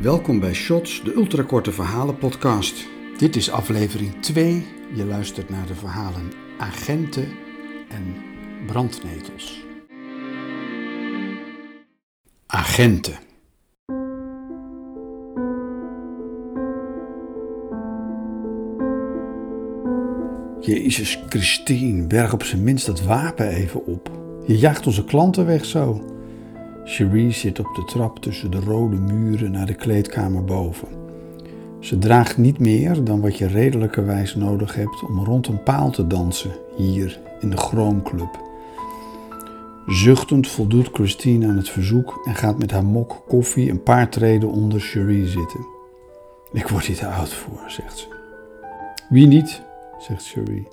Welkom bij Shots, de ultrakorte verhalen podcast. Dit is aflevering 2. Je luistert naar de verhalen Agenten en Brandnetels. Agenten. Jezus Christine, berg op zijn minst dat wapen even op. Je jaagt onze klanten weg zo. Cherie zit op de trap tussen de rode muren naar de kleedkamer boven. Ze draagt niet meer dan wat je redelijkerwijs nodig hebt om rond een paal te dansen, hier in de Chroomclub. Zuchtend voldoet Christine aan het verzoek en gaat met haar mok koffie een paar treden onder Cherie zitten. Ik word hier te oud voor, zegt ze. Wie niet, zegt Cherie.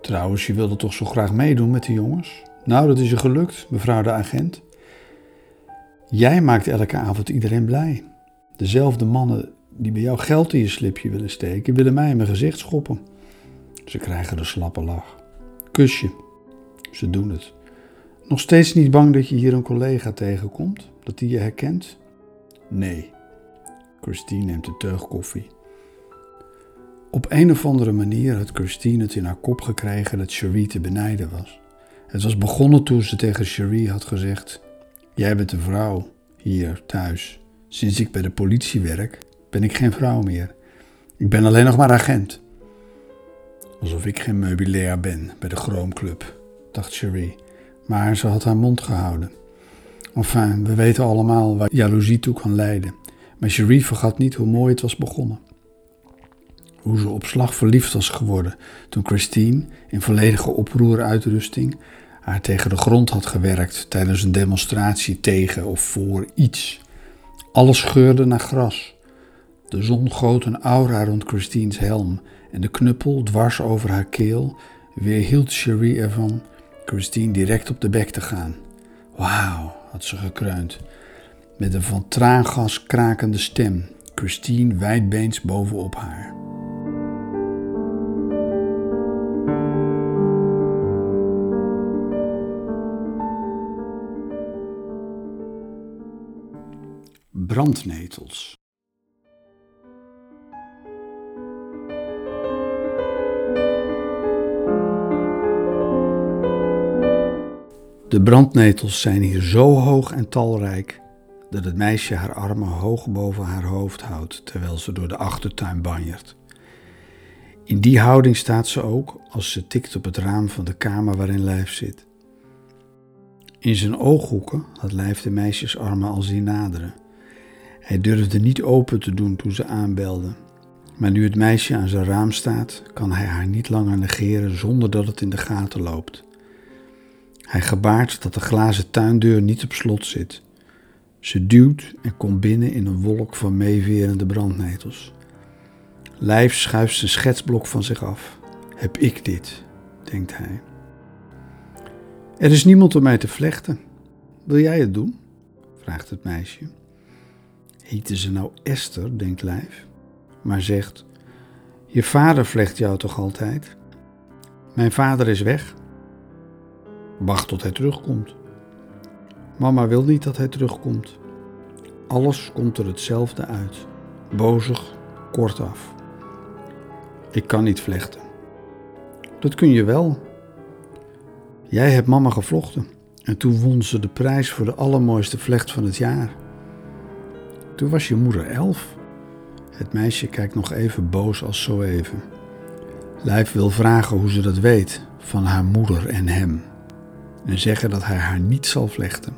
Trouwens, je wilde toch zo graag meedoen met de jongens? Nou, dat is je gelukt, mevrouw de agent. Jij maakt elke avond iedereen blij. Dezelfde mannen die bij jou geld in je slipje willen steken, willen mij in mijn gezicht schoppen. Ze krijgen de slappe lach. Kusje. Ze doen het. Nog steeds niet bang dat je hier een collega tegenkomt? Dat die je herkent? Nee. Christine neemt een teug koffie. Op een of andere manier had Christine het in haar kop gekregen dat Cherie te benijden was. Het was begonnen toen ze tegen Cherie had gezegd: Jij bent een vrouw hier thuis. Sinds ik bij de politie werk, ben ik geen vrouw meer. Ik ben alleen nog maar agent. Alsof ik geen meubilair ben bij de Chroomclub, dacht Cherie. Maar ze had haar mond gehouden. Enfin, we weten allemaal waar jaloezie toe kan leiden. Maar Cherie vergat niet hoe mooi het was begonnen. Hoe ze op slag verliefd was geworden toen Christine, in volledige oproeruitrusting, haar tegen de grond had gewerkt tijdens een demonstratie tegen of voor iets. Alles geurde naar gras. De zon goot een aura rond Christine's helm en de knuppel dwars over haar keel weerhield Cherie ervan Christine direct op de bek te gaan. Wauw, had ze gekreund. Met een van traangas krakende stem, Christine wijdbeens bovenop haar. Brandnetels. De brandnetels zijn hier zo hoog en talrijk dat het meisje haar armen hoog boven haar hoofd houdt terwijl ze door de achtertuin banjert. In die houding staat ze ook als ze tikt op het raam van de kamer waarin Lijf zit. In zijn ooghoeken had Lijf de meisjesarmen al zien naderen. Hij durfde niet open te doen toen ze aanbelde. Maar nu het meisje aan zijn raam staat, kan hij haar niet langer negeren zonder dat het in de gaten loopt. Hij gebaart dat de glazen tuindeur niet op slot zit. Ze duwt en komt binnen in een wolk van meeverende brandnetels. Lijf schuift zijn schetsblok van zich af. Heb ik dit, denkt hij. Er is niemand om mij te vlechten. Wil jij het doen? vraagt het meisje. Heette ze nou Esther, denkt Lijf, maar zegt: Je vader vlecht jou toch altijd? Mijn vader is weg. Wacht tot hij terugkomt. Mama wil niet dat hij terugkomt. Alles komt er hetzelfde uit. Bozig, kortaf. Ik kan niet vlechten. Dat kun je wel. Jij hebt mama gevlochten en toen won ze de prijs voor de allermooiste vlecht van het jaar. Toen was je moeder elf. Het meisje kijkt nog even boos als zo even. Lijf wil vragen hoe ze dat weet van haar moeder en hem. En zeggen dat hij haar niet zal vlechten.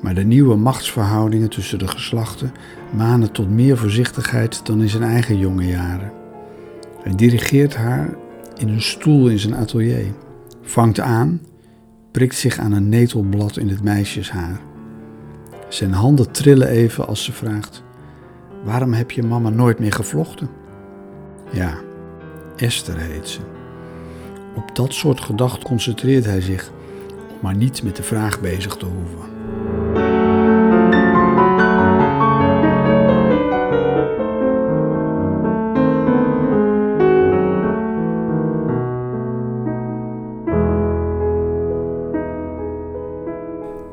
Maar de nieuwe machtsverhoudingen tussen de geslachten manen tot meer voorzichtigheid dan in zijn eigen jonge jaren. Hij dirigeert haar in een stoel in zijn atelier, vangt aan, prikt zich aan een netelblad in het meisjeshaar. Zijn handen trillen even als ze vraagt: Waarom heb je mama nooit meer gevlochten? Ja, Esther heet ze. Op dat soort gedachten concentreert hij zich om maar niet met de vraag bezig te hoeven.